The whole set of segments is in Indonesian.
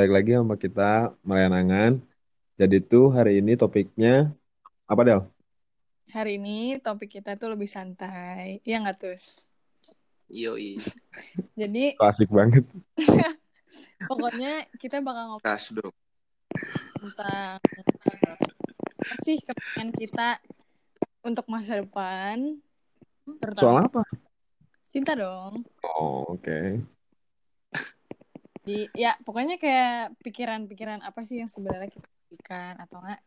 Balik lagi sama kita Merayanangan. Jadi tuh hari ini topiknya apa Del? Hari ini topik kita tuh lebih santai. Iya nggak Tus? Yoi. Jadi Klasik banget. pokoknya kita bakal ngobrol Kas dong. tentang apa sih kepengen kita untuk masa depan. Terutama Soal apa? cinta dong. Oh, oke. Jadi ya pokoknya kayak pikiran-pikiran apa sih yang sebenarnya kita pikirkan atau enggak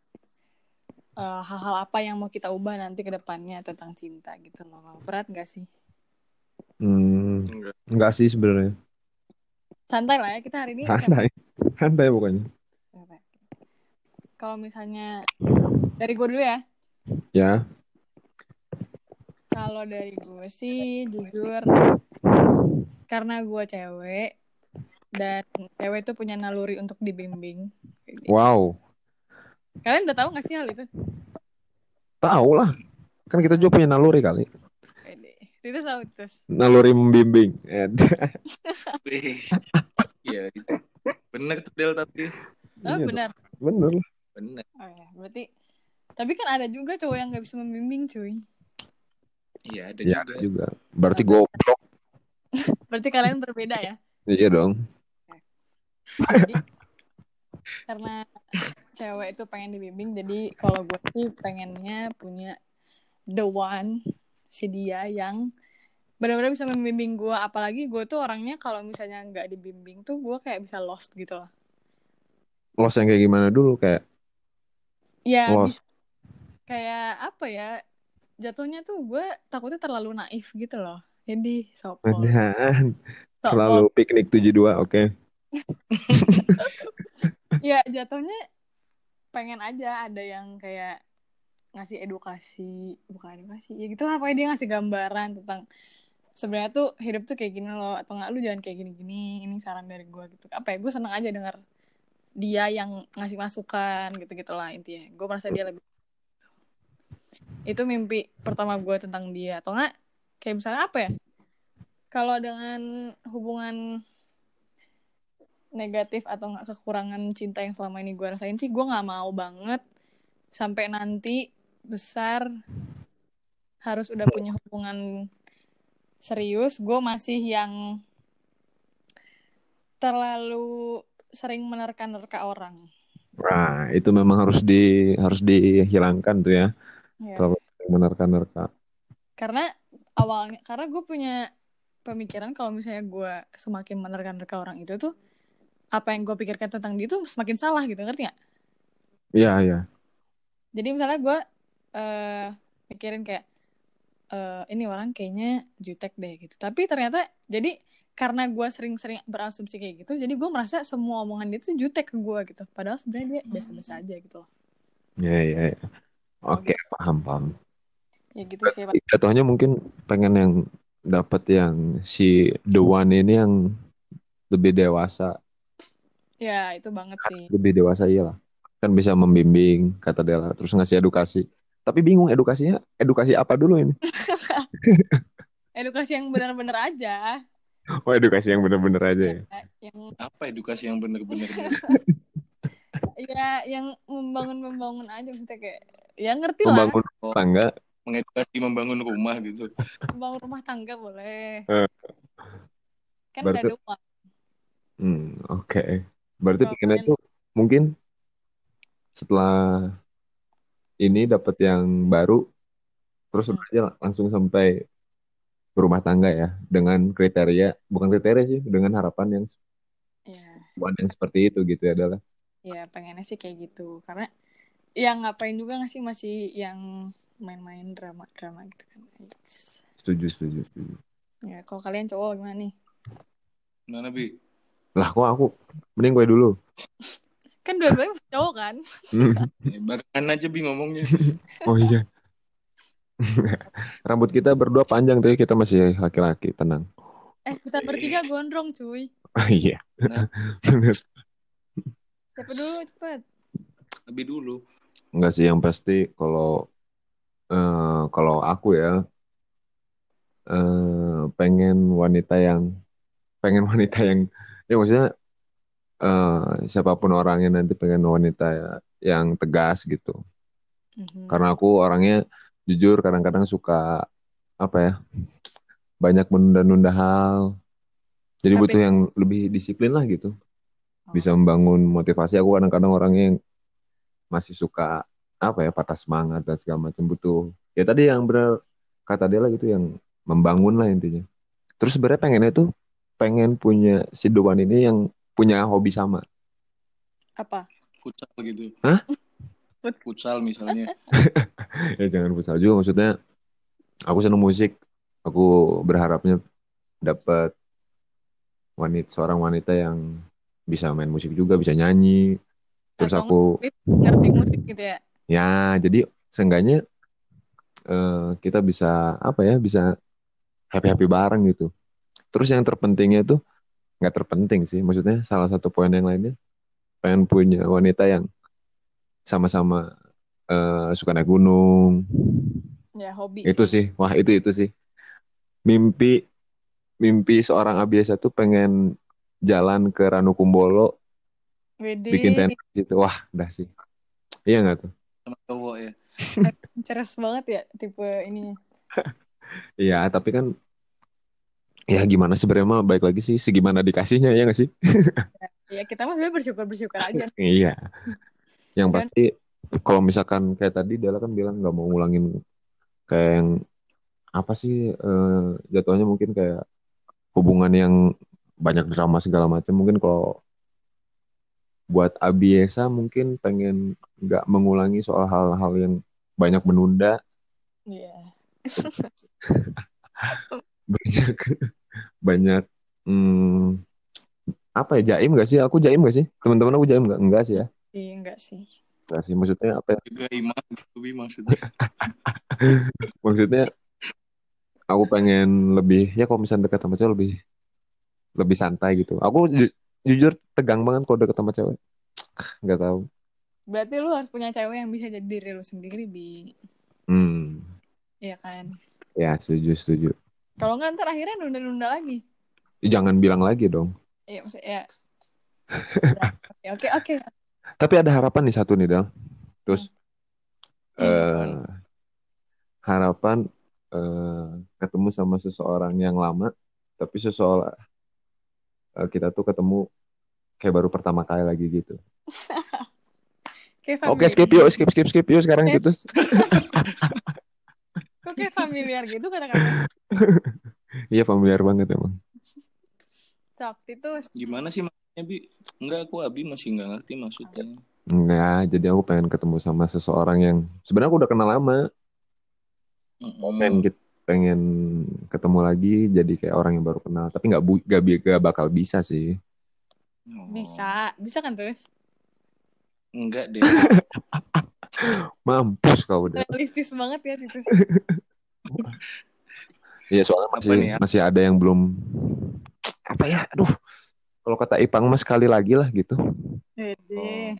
eh, hal-hal apa yang mau kita ubah nanti ke depannya tentang cinta gitu loh. Berat nggak sih? Hmm, Enggak. enggak sih sebenarnya. Santai lah ya kita hari ini. Santai. Santai pokoknya. Kalau misalnya dari gue dulu ya. Ya. Kalau dari gue sih jujur karena gue cewek dan cewek itu punya naluri untuk dibimbing. Wow. Kalian udah tahu gak sih hal itu? Tahu lah. Kan kita juga punya naluri kali. Itu tahu terus. Naluri membimbing. Iya itu. Bener tuh Del tapi. Oh iya, benar. Bener. Bener. Oh ya, berarti tapi kan ada juga cowok yang gak bisa membimbing cuy. Iya ada Ya juga. juga. Berarti goblok. Berarti kalian berbeda ya. Iya dong. Jadi karena cewek itu pengen dibimbing, jadi kalau gue sih pengennya punya the one si dia yang benar-benar bisa membimbing gue. Apalagi gue tuh orangnya kalau misalnya nggak dibimbing tuh gue kayak bisa lost gitu loh. Los yang kayak gimana dulu kayak Ya Lost. bisa kayak apa ya? Jatuhnya tuh gue takutnya terlalu naif gitu loh. Jadi sopol. Sopol. selalu piknik 72, oke. ya jatuhnya pengen aja ada yang kayak ngasih edukasi bukan edukasi ya gitu lah pokoknya dia ngasih gambaran tentang sebenarnya tuh hidup tuh kayak gini loh atau nggak lu jangan kayak gini-gini ini saran dari gue gitu. Apa ya gue seneng aja denger dia yang ngasih masukan gitu gitulah intinya. Gue merasa dia lebih itu mimpi pertama gue tentang dia. Atau nggak kayak misalnya apa ya kalau dengan hubungan negatif atau nggak kekurangan cinta yang selama ini gue rasain sih gue nggak mau banget sampai nanti besar harus udah punya hubungan serius gue masih yang terlalu sering menerka-nerka orang Nah, itu memang harus di harus dihilangkan tuh ya. ya. Terlalu menerka-nerka. karena awalnya karena gue punya pemikiran kalau misalnya gue semakin menerka-nerka orang itu tuh apa yang gue pikirkan tentang dia tuh semakin salah gitu ngerti nggak Iya, iya. jadi misalnya gue eh mikirin kayak eh ini orang kayaknya jutek deh gitu tapi ternyata jadi karena gue sering-sering berasumsi kayak gitu jadi gue merasa semua omongan dia tuh jutek ke gue gitu padahal sebenarnya dia biasa-biasa aja gitu loh Iya, iya, iya. Oke, paham, paham. ya gitu sih Pak. Jatuhnya mungkin pengen yang dapat yang si the one ini yang lebih dewasa, ya itu banget sih lebih dewasa iyalah. Kan bisa membimbing, kata Dela, terus ngasih edukasi. Tapi bingung edukasinya, edukasi apa dulu ini? edukasi yang benar-benar aja Oh, edukasi yang bener-bener aja ya. yang Apa edukasi yang bener-bener ya yang membangun-membangun aja maksudnya kayak ya ngerti lah Membangun tangga. mengedukasi membangun rumah gitu. membangun rumah tangga boleh Eh. kan Berarti- ada uang Hmm, oke. Berarti pengennya tuh mungkin setelah ini dapat yang baru, terus Hmm. udah aja langsung sampai berumah tangga ya dengan kriteria, bukan kriteria sih, dengan harapan yang ya hubungan yang seperti itu gitu ya adalah. ya pengennya sih kayak gitu karena yang ngapain juga nggak sih masih yang main-main drama-drama gitu kan Setuju, setuju, setuju. ya kalau kalian cowok gimana nih Mana bi? Lah kok aku mending gue dulu. kan dua-duanya cowok kan Ya, barengan aja bi ngomongnya. Oh iya. Rambut kita berdua panjang tapi kita masih laki-laki, tenang. eh kita bertiga gondrong cuy Oh iya. Nah. Bener. siapa dulu cepet Lebih dulu. Enggak sih yang pasti kalau eh, kalau aku ya eh, pengen wanita yang pengen wanita yang ya maksudnya eh, siapa pun orangnya nanti pengen wanita yang tegas gitu. Mhm. Karena aku orangnya jujur kadang-kadang suka apa ya banyak menunda-nunda hal. Jadi Tapi- butuh yang lebih disiplin lah gitu. Oh. Bisa membangun motivasi. Aku kadang-kadang orangnya yang masih suka apa ya patah semangat dan segala macam butuh. Ya tadi yang benar kata Dela gitu yang membangun lah intinya. Terus sebenarnya pengennya tuh pengen punya si Doan ini yang punya hobi sama. Apa? Futsal gitu. Hah? Fut- Futsal misalnya. ya jangan futsal juga maksudnya aku seneng musik aku berharapnya dapat wanita seorang wanita yang bisa main musik juga bisa nyanyi terus Atau aku Ngerti musik gitu ya? ya jadi seenggaknya eh, kita bisa apa ya bisa happy happy bareng gitu terus yang terpentingnya itu nggak terpenting sih. Maksudnya salah satu poin yang lainnya pengen punya wanita yang sama-sama eh, suka naik gunung. Ya hobi itu sih. wah itu itu sih. Mimpi mimpi seorang Abiasa tuh pengen jalan ke Ranukumbolo Wede, bikin tenda gitu. Wah dah sih. Iya nggak tuh? Sama cowok ya. ceres banget ya tipe ininya. iya tapi kan ya gimana sebenarnya mah baik lagi sih segimana dikasihnya ya nggak sih? Ya kita mah sebenarnya bersyukur-bersyukur aja. iya. Yang Jangan- pasti kalau misalkan kayak tadi Dela kan bilang nggak mau ngulangin kayak yang apa sih eh, jatuhnya mungkin kayak hubungan yang banyak drama segala macam mungkin kalau buat Abiesa mungkin pengen nggak mengulangi soal hal-hal yang banyak menunda. Iya. banyak. Banyak hmm, apa ya jaim gak sih? Aku jaim gak sih? Teman-teman aku jaim nggak? Enggak sih ya? Iya enggak sih. enggak sih maksudnya apa ya? Juga iman gitu Bi, maksudnya. maksudnya aku pengen lebih ya kalau misalnya dekat sama cewek lebih lebih santai gitu. Aku ju- jujur tegang banget kalau deket sama cewek. Nggak tahu. Berarti lu harus punya cewek yang bisa jadi diri lu sendiri, Bi. hmm. Iya kan? ya setuju setuju Kalau nggak ntar akhirnya nunda-nunda lagi. jangan bilang lagi dong Iya, maksudnya ya. Ya, Oke, oke. tapi ada harapan nih satu nih Dal terus Hmm, eh harapan eh, ketemu sama seseorang yang lama tapi seseorang eh, kita tuh ketemu kayak baru pertama kali lagi gitu Oke familiar. skip yuk skip skip skip yuk sekarang gitu Kok kayak familiar gitu kadang-kadang. iya familiar banget emang Sok, itu Gimana sih maksudnya Bi? Enggak, aku Abi masih nggak ngerti maksudnya. Enggak, jadi aku pengen ketemu sama seseorang yang sebenarnya aku udah kenal lama. Mm-mm. Pengen gitu, pengen ketemu lagi jadi kayak orang yang baru kenal, tapi nggak bu, nggak bi- nggak bakal bisa sih. Oh. bisa. Bisa kan terus? Enggak deh. Mampus kau udah. Realistis banget ya itu. Iya soalnya Apa masih nih ya? masih ada yang belum apa ya? Aduh. Kalau kata Ipang mas sekali lagi lah gitu. Ih,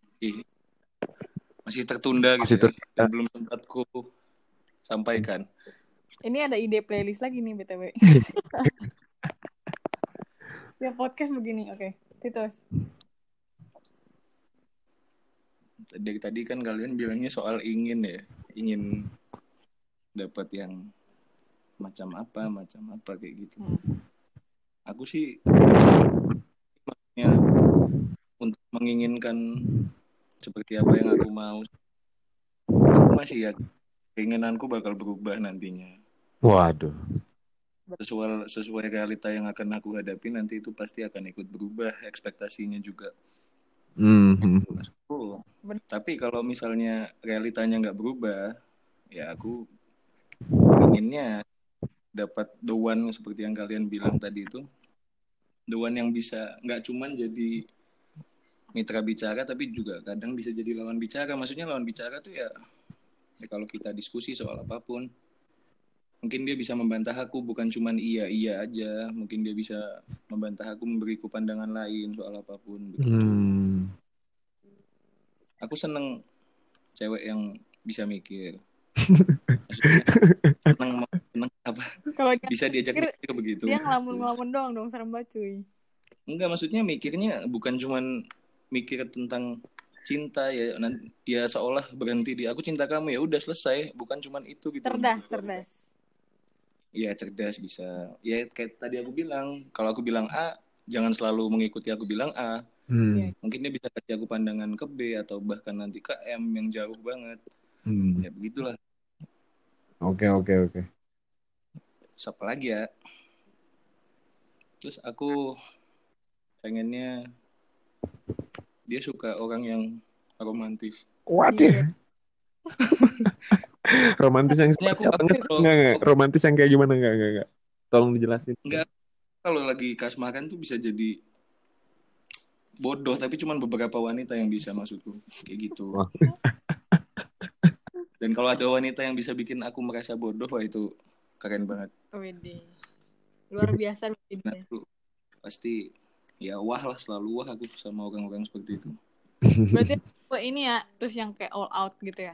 Masih tertunda Masih gitu. ya. tertunda. Dan belum sempat ku sampaikan. Ini ada ide playlist lagi nih BTW. ya podcast begini, oke. Titus. Dari tadi kan kalian bilangnya soal ingin ya, ingin dapat yang macam apa, macam apa kayak gitu. Hmm. Aku sih maksudnya untuk menginginkan seperti apa yang aku mau. Aku masih ya keinginanku bakal berubah nantinya. Waduh. Sesuai sesuai realita yang akan aku hadapi nanti itu pasti akan ikut berubah ekspektasinya juga. Hmm. Oh, Ben- tapi kalau misalnya realitanya nggak berubah, ya aku inginnya dapat the one seperti yang kalian bilang tadi itu, the one yang bisa nggak cuman jadi mitra bicara, tapi juga kadang bisa jadi lawan bicara. Maksudnya lawan bicara tuh ya, ya kalau kita diskusi soal apa pun, mungkin dia bisa membantah aku bukan cuman iya iya aja, mungkin dia bisa membantah aku memberiku pandangan lain soal apa pun. begitu Hmm. Aku seneng cewek yang bisa mikir Maksudnya, seneng seneng apa Kalau dia, bisa diajak Mikir, mikir begitu dia ngelamun-ngelamun doang dong, serem banget cuy. enggak maksudnya mikirnya bukan cuman mikir tentang cinta ya nan- ya seolah berhenti di aku cinta kamu ya udah selesai bukan cuman itu gitu cerdas cerdas Iya cerdas bisa. Ya kayak tadi aku bilang, kalau aku bilang A, jangan selalu mengikuti aku bilang A. Hmm. Iya. Mungkin dia bisa kasih aku pandangan ke B atau bahkan nanti ke M yang jauh banget. Hmm. Ya begitulah. Oke oke oke. Siapa lagi ya? Terus aku pengennya dia suka orang yang romantis. Waduh. Iya. romantis yang seperti aku, apa? aku Nggak, kalau, nggak, nggak. Romantis yang kayak gimana? Nggak, nggak, nggak. Tolong dijelasin. Nggak. kalau lagi kasmaran tuh bisa jadi bodoh, tapi cuman beberapa wanita yang bisa maksudku. Kayak gitu. Dan kalau ada wanita yang bisa bikin aku merasa bodoh, wah itu keren banget. Wede. luar biasa Nah, pasti ya wah lah selalu wah aku sama orang-orang seperti itu. berarti oh, ini ya terus yang kayak all out gitu ya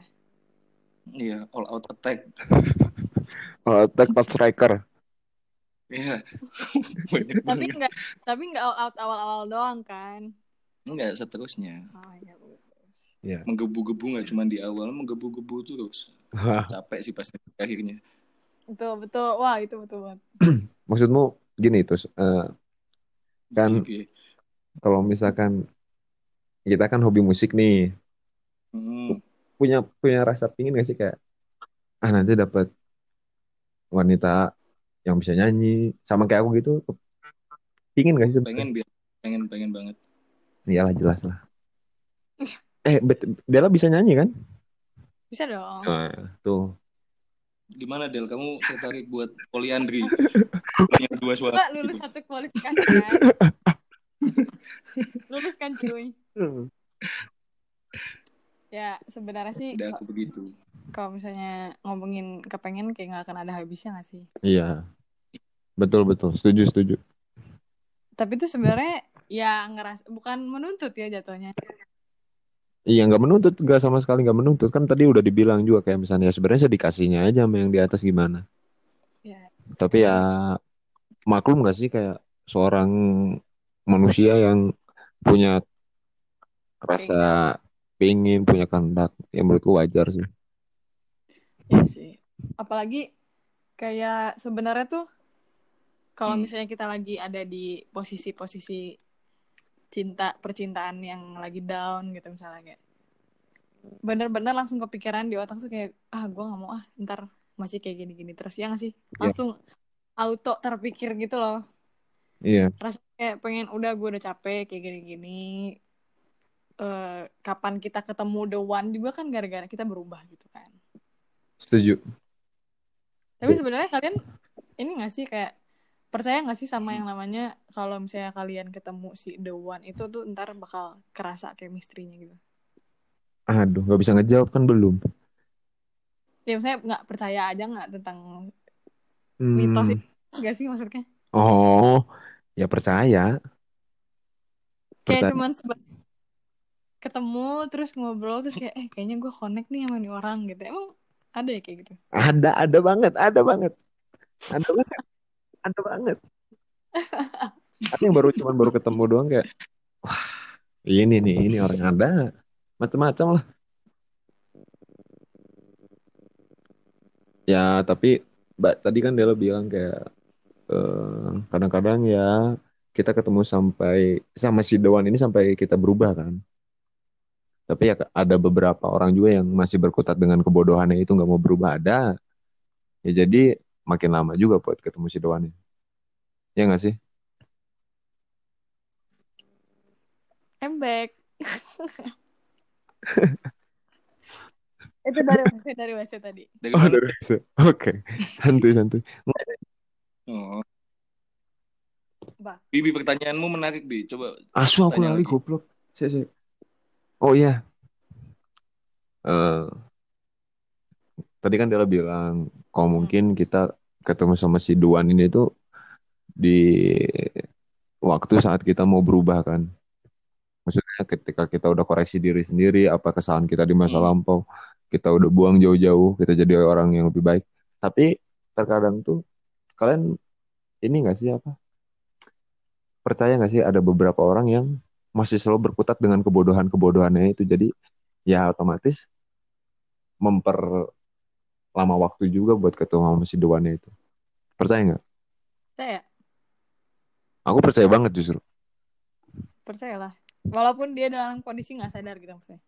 Iya, all out attack. Oh, attack top striker. Iya. Banyak tapi enggak tapi enggak all out awal-awal doang kan Enggak seterusnya. oh ya Iya. Menggebu-gebu nggak cuma di awal, menggebu-gebu terus. Capek sih pasti akhirnya. betul betul wah itu betul banget Maksudmu gini terus eh, kan Iya. kalau misalkan kita kan hobi musik nih, Hmm. punya punya rasa pingin gak sih kayak ah nanti dapat wanita yang bisa nyanyi sama kayak aku gitu pingin gak sih? Pengen pengen pengen banget. Iyalah jelas lah. Eh, Bet- Dela bisa nyanyi kan? bisa dong Nah, tuh. Gimana Del? Kamu tertarik buat poliandri? Punya dua suara. Mbak lulus gitu. satu kualifikasi kan lulus kan cuy ya sebenarnya sih Udah aku begitu. kalau misalnya ngomongin kepengen kayak nggak akan ada habisnya nggak sih Iya. Betul betul, setuju setuju. tapi itu sebenarnya ya ngeras bukan menuntut ya jatuhnya Iya nggak menuntut, nggak sama sekali nggak menuntut kan tadi udah dibilang juga kayak misalnya ya sebenarnya saya dikasihnya aja sama yang di atas gimana. ya Tapi ya maklum nggak sih kayak seorang manusia yang punya rasa pengen punya kehendak. Ya menurutku wajar sih. Iya sih. Apalagi kayak sebenarnya tuh kalau Hmm. misalnya kita lagi ada di posisi-posisi cinta percintaan yang lagi down gitu misalnya kayak bener-bener langsung kepikiran di otak tuh kayak ah gue nggak mau ah ntar masih kayak gini-gini terus. Ya nggak sih? Langsung auto terpikir gitu loh. Iya, rasa kayak pengen udah gue udah capek kayak gini-gini Eh, kapan kita ketemu the one juga kan gara-gara kita berubah gitu kan setuju. Tapi sebenarnya kalian ini gak sih kayak percaya gak sih sama yang namanya kalau misalnya kalian ketemu si the one itu tuh ntar bakal kerasa chemistry-nya gitu. Aduh, nggak bisa ngejawab kan belum. Ya misalnya nggak percaya aja nggak tentang Hmm. mitos itu gak sih maksudnya? Oh, ya percaya. Kayak Percaya. cuman seba- ketemu terus ngobrol terus kayak eh kayaknya gue connect nih sama nih orang gitu. Emang ada ya kayak gitu? Ada, ada banget, ada banget. Ada banget. Ada banget. Ada yang baru cuman baru ketemu doang kayak wah, ini nih, ini orang ada. Macam-macam lah. Ya, tapi Mbak tadi kan Dela bilang kayak eh, kadang-kadang ya kita ketemu sampai sama si Dewan ini sampai kita berubah kan. Tapi ya ada beberapa orang juga yang masih berkutat dengan kebodohannya itu nggak mau berubah ada. Ya jadi makin lama juga buat ketemu si Dewan ini. Ya nggak sih? I'm back. itu dari Wasya, dari Wasya tadi. Dari Oh, dari Reza. Oke, santuy santuy. Oh. Bah. Bibi pertanyaanmu menarik bi. Coba Asu aku lali lagi. goblok. Saya, saya. Oh iya. Eh, tadi kan Dela bilang kalau mungkin kita ketemu sama si Duan ini tuh di waktu saat kita mau berubah kan. Maksudnya ketika kita udah koreksi diri sendiri, apa kesalahan kita di masa Hmm. lampau, kita udah buang jauh-jauh, kita jadi orang yang lebih baik. Tapi terkadang tuh kalian ini nggak sih apa? Percaya nggak sih ada beberapa orang yang masih selalu berkutat dengan kebodohan-kebodohannya itu. Jadi ya otomatis memperlama waktu juga buat ketemu sama si Dewannya itu. Percaya nggak? Percaya, Aku percaya banget justru. percayalah. Walaupun dia dalam kondisi nggak sadar gitu maksudnya.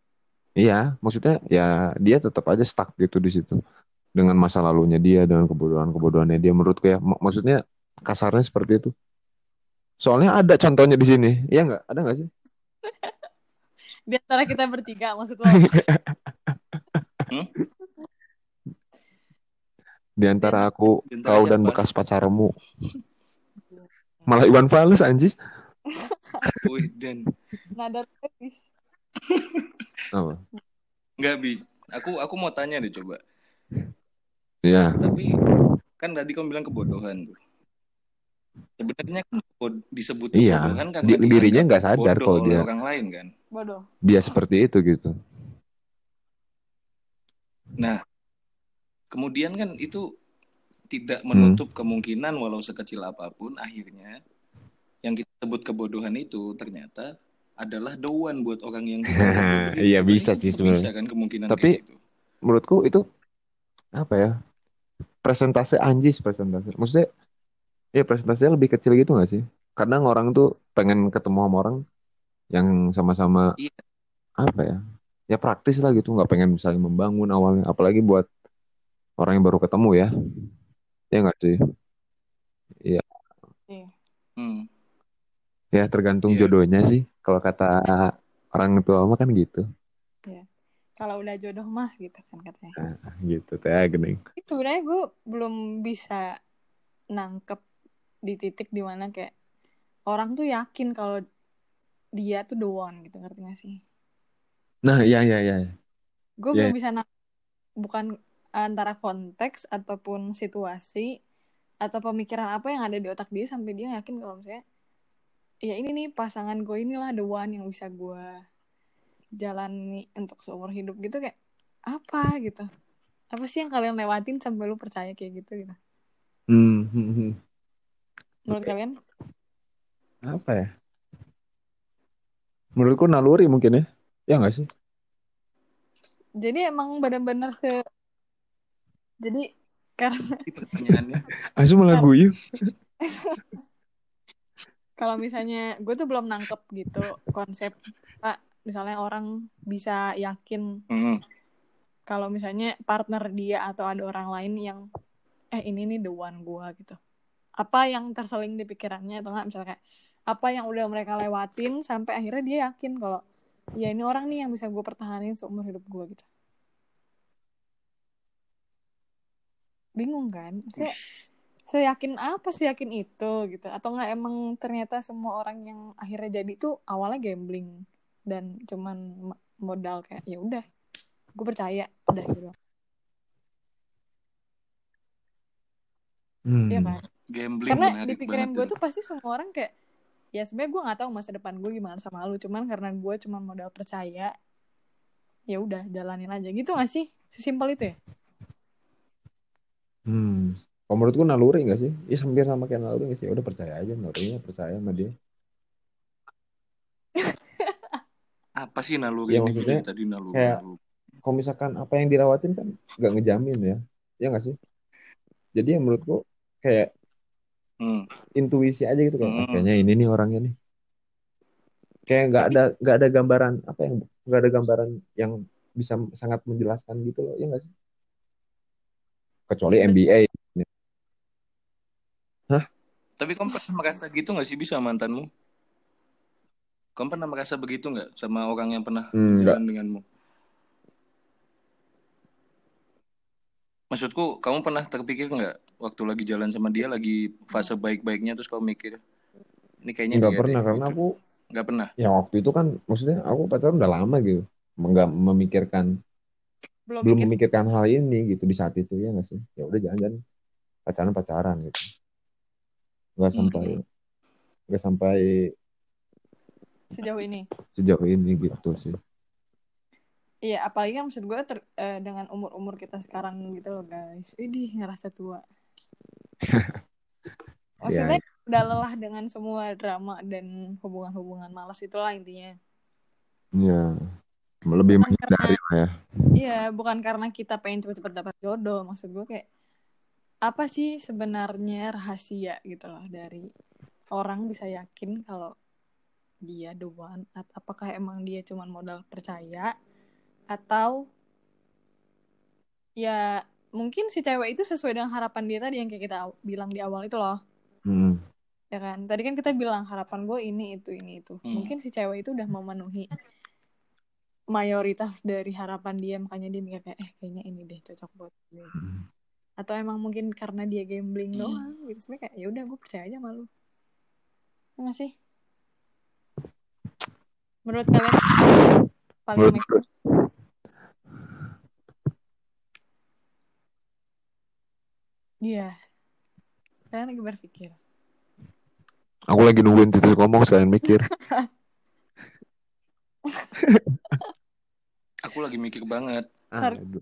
Iya, maksudnya ya dia tetap aja stuck gitu di situ dengan masa lalunya dia dengan kebodohan-kebodohannya dia menurutku ya. Mak- maksudnya kasarnya seperti itu. Soalnya ada contohnya di sini. Iya nggak? Ada nggak sih? Di antara kita bertiga maksud lo. Di antara aku, Di antara kau dan bekas pacarmu. Malah Iwan Fals anjis. Wih, dan Nada tipis. Apa? nggak bi. Aku aku mau tanya deh coba. Iya. Tapi kan tadi kamu bilang kebodohan tuh. Sebenarnya kan disebut Iya. kebodohan Di- dirinya nggak sadar kalau dia orang lain kan. Bodoh. dia seperti itu gitu. Nah, kemudian kan itu tidak Hmm. menutup kemungkinan walau sekecil apa pun akhirnya yang kita sebut kebodohan itu ternyata adalah the one buat orang yang. Iya, bisa itu sih Bisa sebenarnya. kan kemungkinan Tapi- gitu. Menurutku itu apa ya? Presentase anjis presentase. Maksudnya ya presentasinya lebih kecil gitu nggak sih? Kadang orang tuh pengen ketemu sama orang yang sama-sama Iya. apa ya? Ya praktis lah gitu, nggak pengen misalnya membangun awalnya, apalagi buat orang yang baru ketemu ya. Ya nggak sih? Iya. Hmm. Ya tergantung Iya. jodohnya sih. Kalau kata orang tua mah kan gitu. Kalau udah jodoh mah gitu kan katanya. Gitu teh gening. Sebenarnya gue belum bisa nangkep di titik di mana kayak orang tuh yakin kalau dia tuh the one gitu ngerti gak sih? Nah, iya iya iya. Gue Iya. belum bisa nangkep bukan antara konteks ataupun situasi atau pemikiran apa yang ada di otak dia sampai dia yakin kalau misalnya ya ini nih pasangan gue inilah the one yang bisa gue jalani untuk seumur hidup gitu kayak apa gitu apa sih yang kalian lewatin sampai lu percaya kayak gitu gitu Hmm, hmm, hmm. Menurut kalian Apa ya? Menurutku naluri mungkin ya. Ya nggak sih? jadi emang benar-benar se jadi karena pertanyaannya. Asu malah guyu. kalau misalnya gue tuh belum nangkep gitu konsep pak misalnya orang bisa yakin Hmm. kalau misalnya partner dia atau ada orang lain yang eh ini nih the one gue gitu apa yang terseling di pikirannya atau enggak misalnya kayak apa yang udah mereka lewatin sampai akhirnya dia yakin kalau ya ini orang nih yang bisa gue pertahanin seumur hidup gue gitu. Bingung kan? Saya saya yakin apa sih yakin itu gitu. Atau enggak emang ternyata semua orang yang akhirnya jadi tuh awalnya gambling dan cuman ma- modal kayak ya udah gue percaya udah gitu. Hmm. Iya kan Gambling karena di pikiran gue tuh pasti semua orang kayak ya sebenarnya gue nggak tahu masa depan gue gimana sama lu cuman karena gue cuma modal percaya ya udah jalanin aja gitu gak sih sesimpel itu ya Hmm. Kalau menurutku naluri nggak sih? Ya hampir sama kayak naluri nggak sih? Ya udah percaya aja nalurinya percaya sama dia. Apa sih naluri Ya, maksudnya tadi naluri? kayak- naluri. Kalau misalkan apa yang dirawatin kan nggak ngejamin ya. Ya nggak sih? Jadi ya menurutku kayak Hmm. intuisi aja gitu kayak "Ah, Hmm. kayaknya ini nih orangnya nih. Kayak nggak ada nggak ada gambaran apa yang nggak ada gambaran yang bisa sangat menjelaskan gitu loh. Ya nggak sih? Kecuali Sebenarnya- NBA. Tapi kamu pernah merasa gitu gak sih bisa mantanmu? Kamu pernah merasa begitu nggak sama orang yang pernah Hmm, jalan denganmu? Maksudku, kamu pernah terpikir nggak waktu lagi jalan sama dia lagi fase baik-baiknya terus kamu mikir ini kayaknya Nggak pernah deh, karena gitu. aku nggak pernah. ya waktu itu kan maksudnya aku pacaran udah lama gitu. Nggak memikirkan belum, belum mikir memikirkan hal ini gitu di saat itu ya nggak sih ya udah jangan-jangan pacaran pacaran gitu nggak sampai Hmm. nggak sampai sejauh ini sejauh ini gitu sih iya apalagi kan maksud gue ter- eh, dengan umur umur kita sekarang gitu loh guys ini ngerasa tua maksudnya ya udah lelah dengan semua drama dan hubungan-hubungan malas itulah intinya Iya. Lebih Bukan menghindari lah ya. Iya, bukan karena kita pengen cepet-cepet dapat jodoh. Maksud gue kayak apa sih sebenarnya rahasia gitu loh dari orang bisa yakin kalau dia the one apakah emang dia cuman modal percaya atau ya mungkin si cewek itu sesuai dengan harapan dia tadi yang kayak kita bilang di awal itu loh. Hmm. ya kan? Tadi kan kita bilang harapan gue ini itu ini itu. Hmm. mungkin si cewek itu udah memenuhi mayoritas dari harapan dia makanya dia mikir kayak eh kayaknya ini deh cocok buat gue. Atau emang mungkin karena dia gambling Hmm. doang gitu. Sebenarnya kayak ya udah gue percaya aja malu enggak sih? Menurut kalian paling Menurut iya kalian lagi berpikir Aku lagi nungguin Titus ngomong sekalian mikir. Aku lagi mikir banget. Sorry. Aduh.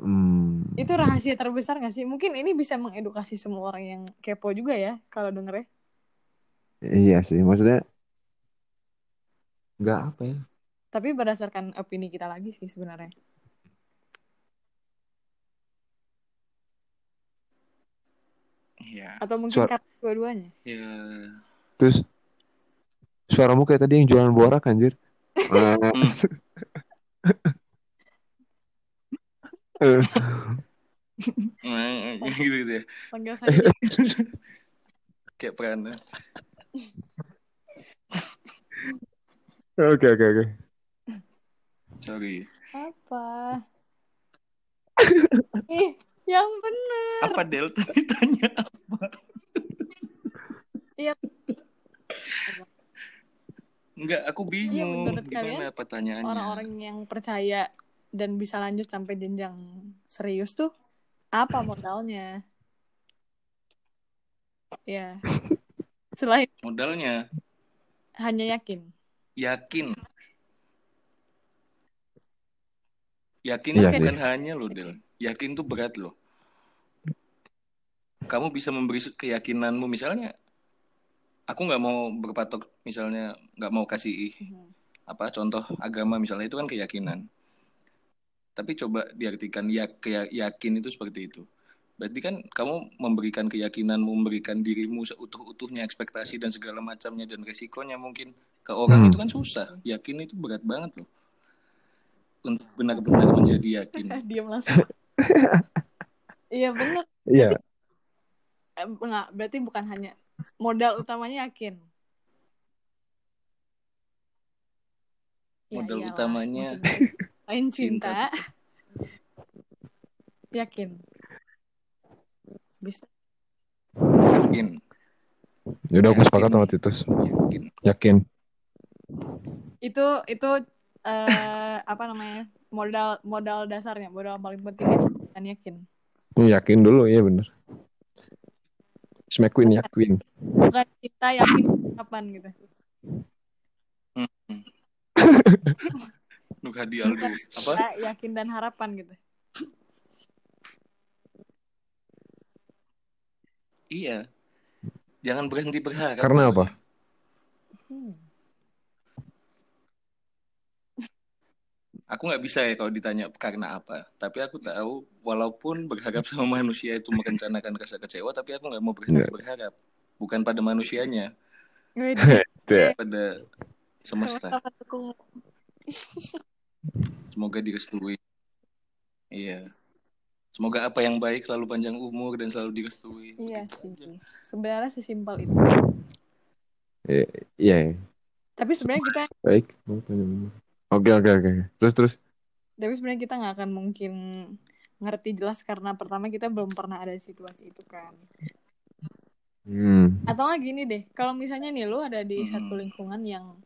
Hmm. itu rahasia terbesar gak sih mungkin ini bisa mengedukasi semua orang yang kepo juga ya kalau denger ya Iya sih, maksudnya nggak apa ya? tapi berdasarkan opini kita lagi sih sebenarnya Ya. atau mungkin Suara- dua-duanya Ya. Terus suaramu kayak tadi yang jualan borak anjir. Eh, Nah, gitu gitu ya. panggil saya Kayak Prana. Oke oke oke. Sorry. apa ih yang bener Apa Del tadi tanya apa? Iya. Enggak, aku bingung. menurut kalian, Gimana pertanyaannya? orang-orang yang percaya dan bisa lanjut sampai jenjang serius tuh apa modalnya ya selain Modalnya hanya yakin yakin. Yakin Iya tuh sih. bukan hanya loh, Del. Yakin tuh berat loh. Kamu bisa memberi keyakinanmu misalnya aku nggak mau berpatok misalnya nggak mau kasih apa contoh agama misalnya itu kan keyakinan. Tapi coba diartikan ya yakin itu seperti itu. Berarti kan kamu memberikan keyakinan, memberikan dirimu seutuh-utuhnya ekspektasi dan segala macamnya dan resikonya mungkin ke orang Hmm. itu kan susah. Yakin itu berat banget loh. Untuk benar-benar menjadi yakin. diam langsung iya bener Iya. Eh, enggak berarti bukan hanya modal utamanya yakin Ya Modal iyalah, utamanya lain cinta. cinta, yakin bisa Yakin, Yaudah aku sepakat sama. Titus. yakin. Yakin. itu itu eh apa namanya modal modal dasarnya modal paling pentingnya kan yakin Yakin dulu, iya bener. Smack Queen yakin. bukan kita yakin kapan gitu Hmm. Nuk Hadi Aldo. Apa? kita yakin dan harapan gitu Iya. Jangan berhenti berharap. Karena apa? Hmm. Aku nggak bisa ya kalau ditanya karena apa. Tapi aku tahu, walaupun berharap sama manusia itu merencanakan rasa kecewa, tapi aku nggak mau berhenti Nggak. berharap. Bukan pada manusianya, Iya. pada semesta. Semoga direstui. Iya. Semoga apa yang baik selalu panjang umur dan selalu direstui. iya sih sebenarnya sesimpel itu Iya. iya. tapi sebenarnya kita Baik. Oke oke oke. Terus terus. tapi sebenarnya kita nggak akan mungkin ngerti jelas karena pertama kita belum pernah ada di situasi itu kan Hmm. atau nggak gini deh kalau misalnya nih lu ada di Hmm. satu lingkungan yang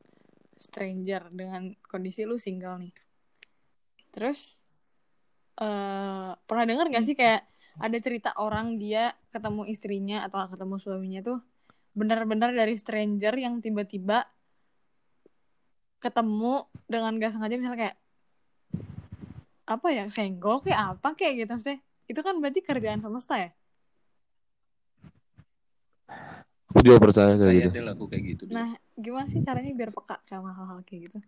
stranger dengan kondisi lu single nih terus eh pernah dengar gak sih kayak ada cerita orang dia ketemu istrinya atau ketemu suaminya tuh benar-benar dari stranger yang tiba-tiba ketemu dengan gak sengaja misalnya kayak apa ya senggol kayak apa kayak gitu maksudnya itu kan berarti kerjaan semesta ya Aku juga percaya kayak Percaya gitu. deh lah aku kayak gitu. deh. Nah, gimana sih caranya biar peka sama hal-hal kayak gitu?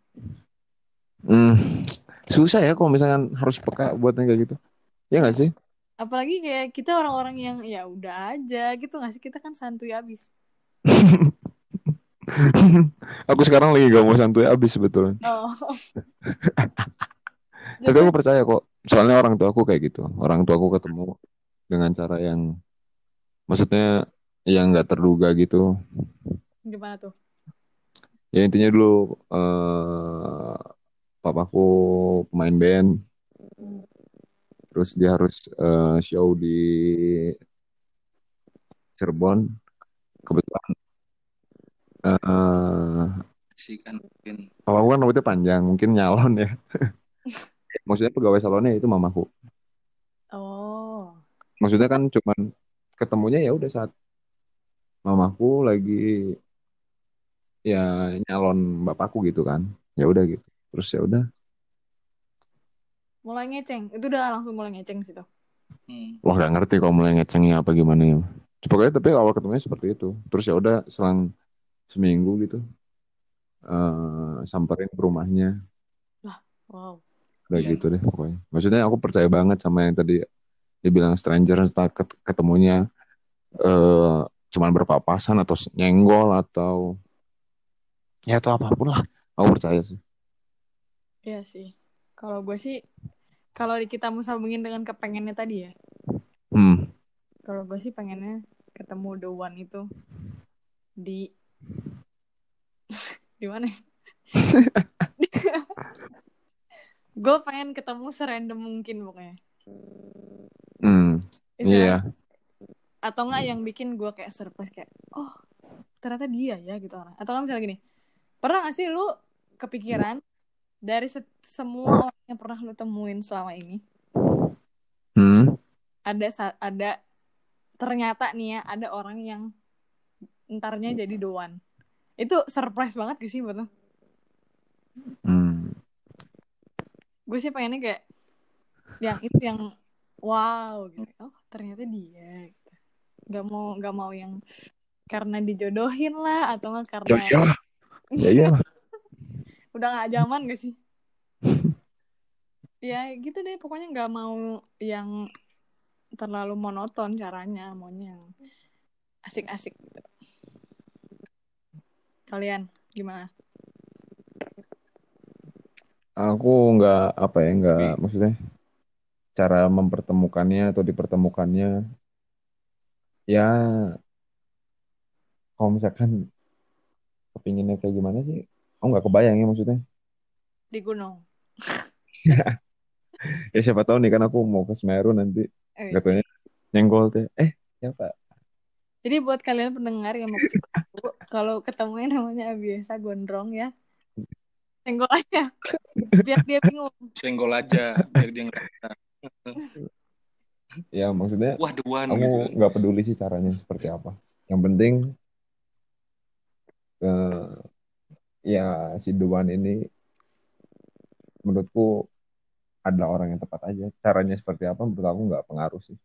Hmm, susah ya kalau misalkan harus peka buatnya kayak gitu. Ya nggak sih? Apalagi kayak kita orang-orang yang ya udah aja gitu nggak sih? Kita kan santuy abis. Aku sekarang lagi gak mau santuy abis sebetulnya. Oh. Tapi aku percaya kok. Soalnya orang tua aku kayak gitu. Orang tua aku ketemu dengan cara yang maksudnya yang nggak terduga gitu. Gimana tuh? Ya intinya dulu eh papaku pemain band, terus dia harus eh, show di Cirebon. Kebetulan eh sih kan mungkin papaku kan rambutnya panjang, mungkin nyalon ya. Maksudnya pegawai salonnya itu mamaku. Oh. Maksudnya kan cuman ketemunya ya udah saat mamaku lagi ya nyalon bapakku gitu kan. Ya udah gitu. Terus ya udah. Mulai ngeceng. Itu udah langsung mulai ngeceng sih tuh. hmm, Wah gak ngerti kalau mulai ngecengnya apa gimana ya. Pokoknya tapi awal ketemunya seperti itu. Terus ya udah selang seminggu gitu. eh samperin ke rumahnya. Wow. Udah Iya. gitu deh pokoknya. Maksudnya aku percaya banget sama yang tadi dibilang stranger ketemunya eh cuman berpapasan atau nyenggol atau ya atau apa pun lah. Aku percaya sih. Iya sih. Kalau gue sih, kalau kita mau sambungin dengan kepengennya tadi ya. Hmm. Kalau gue sih pengennya ketemu the one itu di di mana? gue pengen ketemu serandom mungkin pokoknya. Hmm. Iya. Atau enggak yang bikin gue kayak surprise kayak, oh ternyata dia ya gitu orang. Atau enggak misalnya gini, pernah gak sih lu kepikiran dari se- semua orang yang pernah lu temuin selama ini, Hmm. ada ada ternyata nih ya ada orang yang entarnya jadi doan. Itu surprise banget gak sih buat lo? Hmm. Gue sih pengennya kayak yang itu yang wow gitu. Oh ternyata dia. Gitu. Gak mau gak mau yang karena dijodohin lah atau nggak Ya karena iyalah. Ya iyalah. udah nggak zaman gak sih? ya gitu deh pokoknya nggak mau yang terlalu monoton caranya maunya yang asik-asik gitu. Kalian gimana? Aku nggak apa ya nggak Tapi- maksudnya cara mempertemukannya atau dipertemukannya ya kalau misalkan kepinginnya kayak gimana sih aku nggak kebayang ya maksudnya. Di gunung. ya siapa tahu nih kan aku mau ke Semeru nanti. Eh, katanya nyenggol teh eh siapa? Jadi buat kalian pendengar yang mau kalau ketemunya namanya biasa gondrong ya, senggol aja, biar dia bingung. senggol aja biar dia ngerasa ya maksudnya wah one aku gitu. nggak peduli sih caranya seperti apa. Yang penting eh, ya si Duan ini menurutku adalah orang yang tepat aja. Caranya seperti apa menurut aku nggak pengaruh sih.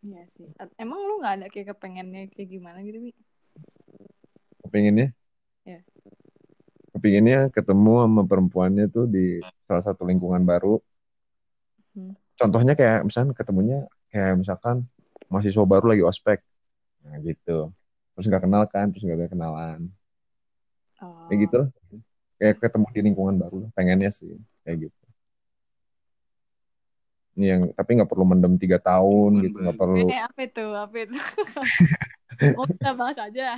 Iya sih. Emang lu nggak ada kayak kepengennya kayak gimana gitu, Bi? Kepinginnya Ya. kepinginnya ketemu sama perempuannya tuh di salah satu lingkungan baru Hmm. contohnya kayak misalnya ketemunya kayak misalkan mahasiswa baru lagi ospek nah gitu terus nggak kenal kan terus nggak ada kenalan Oh. kayak gitu kayak ketemu di lingkungan baru lah. pengennya sih kayak gitu ini yang tapi nggak perlu mendem tiga tahun Lingkungan gitu nggak perlu Eh, apa itu? Apa itu? Mau kita bahas aja.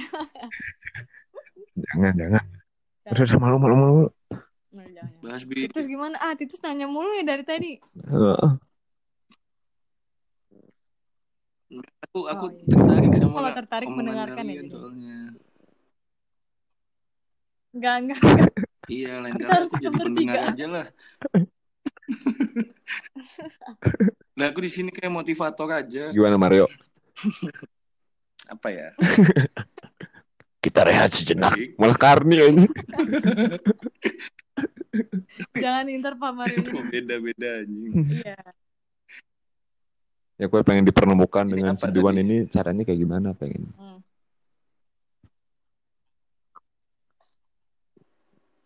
jangan jangan udah udah malu malu malu Nah, jangan. bahas bi Titus gimana? Ah, Titus nanya mulu ya dari tadi. Heeh. aku aku Oh, iya. tertarik sama Kalau tertarik mendengarkan ya, jadi. soalnya Enggak, enggak, enggak. iya lain kali jadi pendengar aja lah Nah, aku di sini kayak motivator aja. gimana Mario apa ya? Kita rehat sejenak. Malah karni ini. Jangan inter paman Itu beda-beda anjing. Iya. Ya gue pengen dipernemukan dengan si ini caranya kayak gimana pengen. Hmm.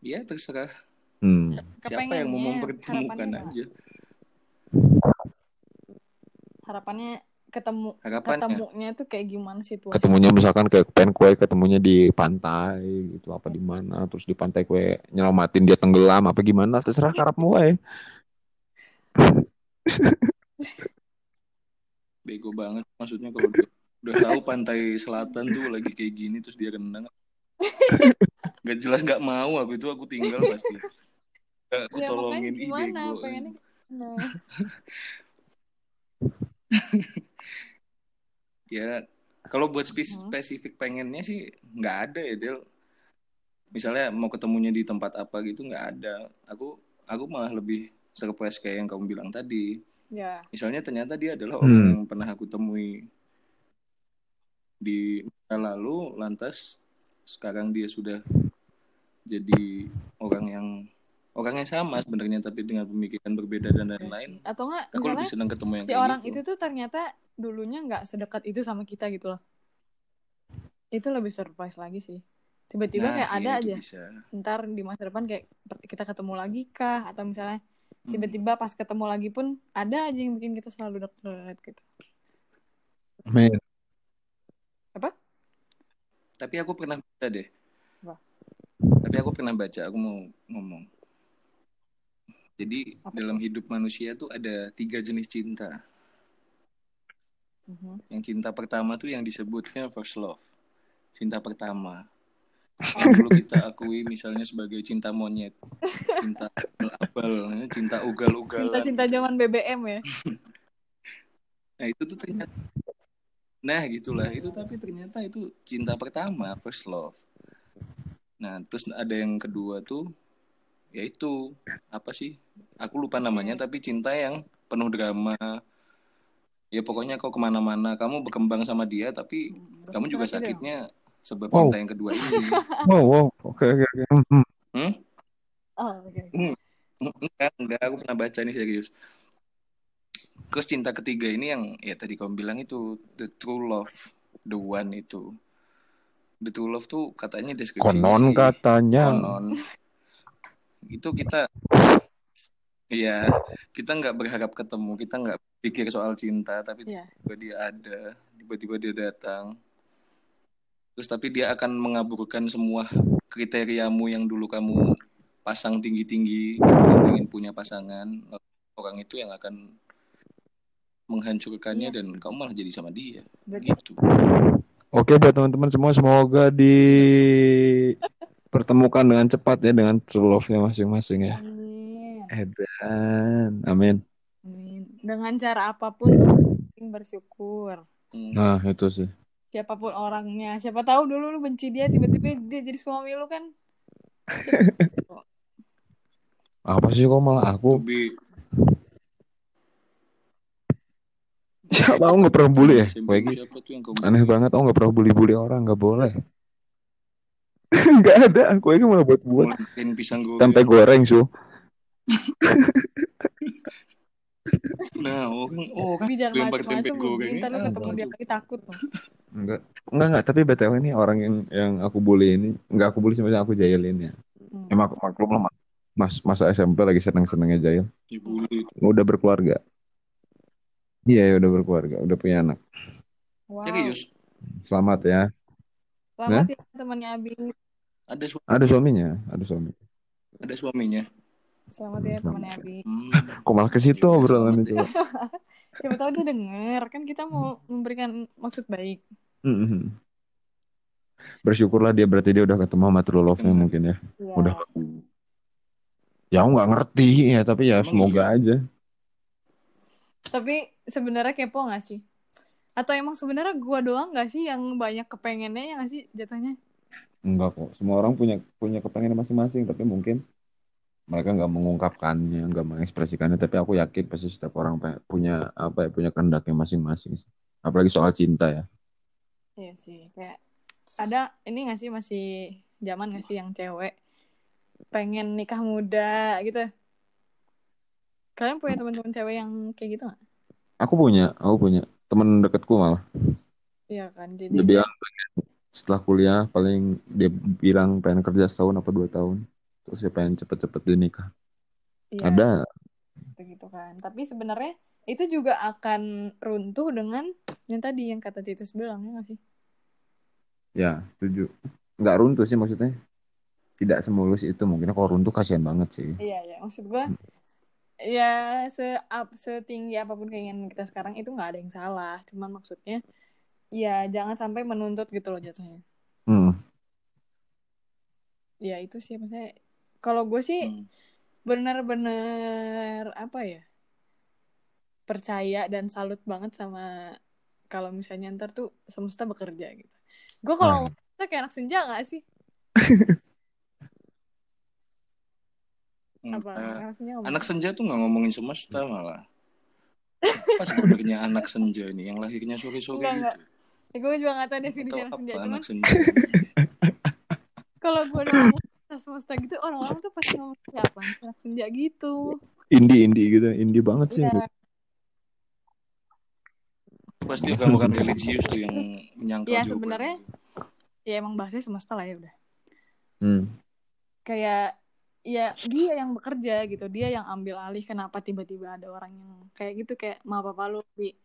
Ya terserah. Hmm. Siapa yang mau mempertemukan aja. Harapannya ketemu harapannya ketemunya tuh kayak gimana situasi Ketemunya misalkan kayak pengen kue ketemunya di pantai gitu apa di mana terus di pantai kue nyelamatin dia tenggelam apa gimana terserah karapmu wae. bego banget maksudnya kalau udah, udah tahu pantai selatan tuh lagi kayak gini terus dia renang nggak jelas nggak mau aku itu aku tinggal pasti. Aku ya tolongin gimana bego. pengennya nah, ya kalau buat spes- Hmm. spesifik pengennya sih nggak ada ya Del misalnya mau ketemunya di tempat apa gitu nggak ada aku aku malah lebih surprise kayak yang kamu bilang tadi ya misalnya ternyata dia adalah orang Hmm. yang pernah aku temui di masa lalu lantas sekarang dia sudah jadi orang yang orang yang sama sebenarnya tapi dengan pemikiran berbeda dan lain-lain atau enggak aku lebih misalnya senang ketemu yang si kayak orang gitu. itu tuh ternyata dulunya nggak sedekat itu sama kita gitu loh. Itu lebih surprise lagi sih. Tiba-tiba nah kayak ada ya itu aja. bisa. Ntar di masa depan kayak kita ketemu lagi kah? Atau misalnya Hmm. tiba-tiba pas ketemu lagi pun ada aja yang bikin kita selalu deket gitu. Amin. tapi aku pernah baca deh. Apa? tapi aku pernah baca aku mau ngomong jadi Apa dalam hidup manusia tuh ada tiga jenis cinta. Mhm. yang cinta pertama tuh yang disebutnya first love. Cinta pertama. Oh. yang perlu kita akui misalnya sebagai cinta monyet cinta abal cinta ugal-ugalan. Cinta-cinta zaman BBM ya? Nah itu tuh ternyata nah gitulah. Itu tapi ternyata itu cinta pertama first love. Nah terus ada yang kedua tuh yaitu apa sih aku lupa namanya tapi cinta yang penuh drama ya pokoknya kau ke mana-mana kamu berkembang sama dia tapi Hmm, kamu juga berarti dong. sakitnya sebab Wow. cinta yang kedua ini Wow, wow. Oke, oke, oke. Hmm. hmm? oh oke enggak enggak aku pernah baca ini serius terus cinta ketiga ini yang ya tadi kamu bilang itu the true love the one itu the true love tuh katanya deskripsinya Konon sih katanya. konon itu kita Iya, kita nggak berharap ketemu, kita nggak pikir soal cinta, tapi Iya. tiba-tiba dia ada, tiba-tiba dia datang. Terus tapi dia akan mengaburkan semua kriteriamu yang dulu kamu pasang tinggi-tinggi, kamu ingin punya pasangan, orang itu yang akan menghancurkannya Iya dan kamu malah jadi sama dia. Berarti Gitu. Oke buat teman-teman semua semoga dipertemukan dengan cepat ya dengan true love-nya masing-masing ya. amin Edan. Amin. amin dengan cara apa pun bersyukur Hmm. Nah, itu sih. siapa pun orangnya siapa tahu dulu lu benci dia tiba-tiba dia jadi suami lu kan Apa sih kok malah aku? Siapa aku nggak pernah bully ya? Kayak gitu. siapa tuh yang kamu Aneh banget, aku nggak pernah bully-bully orang, nggak boleh. Nggak ada, aku ini malah buat buat Ngelakuin pisang tempe goreng. goreng su. Nah, orang orang tapi jangan lempar tempe goreng ntar lu ini ketemu dia tuh? lagi takut loh Enggak, enggak enggak. Tapi btw ini orang yang yang aku bully ini, enggak aku bully sebenarnya aku jahilin ya. Hmm. Emang maklum lah, mas masa SMP lagi seneng-senengnya jahil. Dibully. Udah berkeluarga. Iya, ya, udah berkeluarga, udah punya anak. wow Serius? Selamat ya. Selamat ya temannya Abi Ada su- Ada suaminya, ada suami. ada suaminya. selamat ya temannya Abi Hmm. Kok malah ke situ Ya udah, obrolan itu? ya. siapa tahu dia denger kan kita mau memberikan maksud baik Mhm. Bersyukurlah dia berarti dia udah ketemu sama true love-nya Benar. mungkin ya. ya Udah. Ya aku nggak ngerti ya, tapi ya Emang semoga iya? aja. tapi sebenarnya kepo gak sih atau emang sebenarnya gua doang gak sih yang banyak kepengennya ya gak sih jatuhnya Enggak kok. Semua orang punya punya kepengen masing-masing, tapi mungkin mereka nggak mengungkapkannya, nggak mengekspresikannya. Tapi aku yakin pasti setiap orang punya apa ya, punya kehendaknya masing-masing. Apalagi soal cinta ya. Iya sih, kayak ada ini gak sih masih zaman gak sih yang cewek pengen nikah muda gitu? Kalian punya teman-teman cewek yang kayak gitu gak? Aku punya, aku punya temen deketku malah. Iya kan, Dia jadi bilang pengen setelah kuliah paling dia bilang pengen kerja setahun apa dua tahun. terus ya pengen cepet-cepet dinikah Iya, ada gitu kan. Tapi sebenarnya itu juga akan runtuh dengan yang tadi yang kata Titus bilang ya nggak sih? ya setuju nggak runtuh sih maksudnya tidak semulus itu mungkin kalau runtuh kasihan banget sih Iya, ya. Maksud gue, ya se up, setinggi apa pun keinginan kita sekarang itu nggak ada yang salah. Cuman maksudnya, ya jangan sampai menuntut gitu loh jatuhnya. hmm. Ya itu sih maksudnya. Kalau gue sih Hmm. bener-bener apa ya percaya dan salut banget sama kalau misalnya ntar tuh semesta bekerja gitu. Gue kalau Ah. ngomong kayak anak senja gak sih? Apa? Nah, Anak senja tuh nggak ngomongin semesta malah. Apa sebenarnya anak senja ini yang lahirnya sore-sore enggak. gitu? Ya, gue juga gak tahu definisi anak senja. Cuman anak senja? kalau gue udah ngomong semesta gitu, orang-orang tuh pasti ngomong siapa anak senja gitu. indie indie gitu indie banget sih Iya. Pasti orang-orang religius tuh yang menyangkal Ya, jawaban sebenarnya. Ya emang bahasnya semesta lah ya udah. hmm. Kayak ya dia yang bekerja gitu, dia yang ambil alih kenapa tiba-tiba ada orang yang kayak gitu kayak ma papa lu Wi.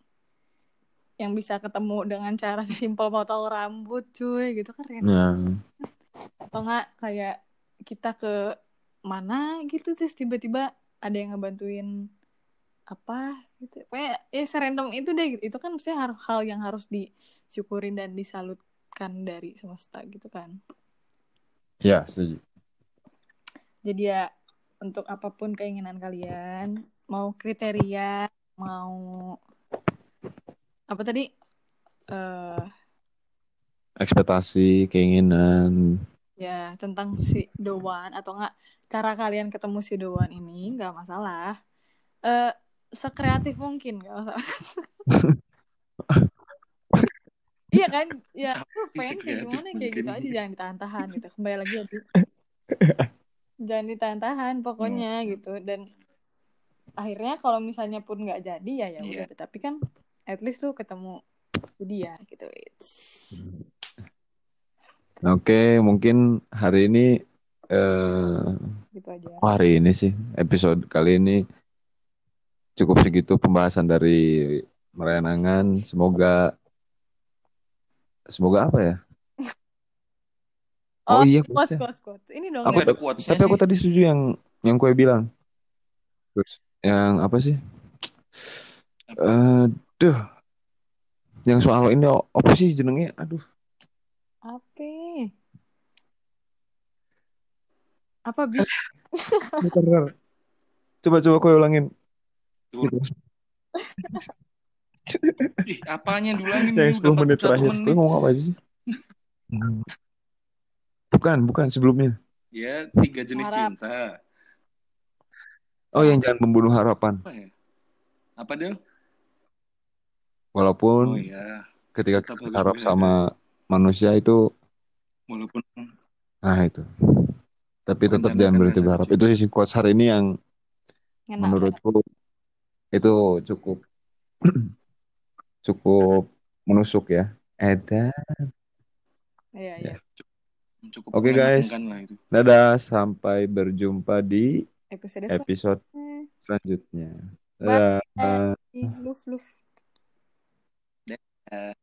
yang bisa ketemu dengan cara sesimpel potong rambut cuy gitu kan keren. ya atau enggak kayak kita ke mana gitu terus tiba-tiba ada yang ngebantuin apa gitu kayak ya serandom itu deh gitu. itu kan mesti hal, hal yang harus disyukurin dan disalutkan dari semesta gitu kan ya setuju jadi ya untuk apa pun keinginan kalian mau kriteria mau apa tadi? Eh ekspektasi keinginan. Ya tentang si Doan atau enggak cara kalian ketemu si Doan ini nggak masalah. Eh sekreatif mungkin nggak masalah. Iya kan? Ya pengen kayak gimana kayak gitu aja jangan ditahan-tahan gitu. Kembali lagi ya. jangan ditahan-tahan pokoknya gitu. Dan akhirnya kalau misalnya pun nggak jadi ya ya udah. Tapi kan at least tuh ketemu dia gitu. It's- oke mungkin hari ini eh gitu aja. kok hari ini sih episode kali ini cukup segitu pembahasan dari Merenangan semoga semoga apa ya Oh, iya, quotes quotes quotes ini dong Aku Nggak ada quotes-nya tapi aku sih. tadi setuju yang yang kue bilang. Terus yang apa sih? Eh duh. Yang soal ini apa sih jenengnya? Aduh. Apa? Apa bi? Bentar. coba coba kue ulangin. Gitu. Ih, apanya dulangin yang ini 10 udah menit 41 terakhir. menit. kue ngomong apa sih bukan bukan sebelumnya. Ya, tiga jenis Harap. cinta. oh yang jangan membunuh harapan. Apa ya? Apa Del? walaupun Oh iya, ketika tetap kita harap sama manusia itu walaupun nah itu. Tapi tetap Merencanakan jangan berhenti berharap. itu sih quotes hari ini yang Ngena, menurutku itu cukup cukup menusuk ya. Eda iya iya cukup Oke, guys. menyenangkan lah itu. dadah sampai berjumpa di episode episode selanjutnya selanjutnya Bye. dadah love love Eh,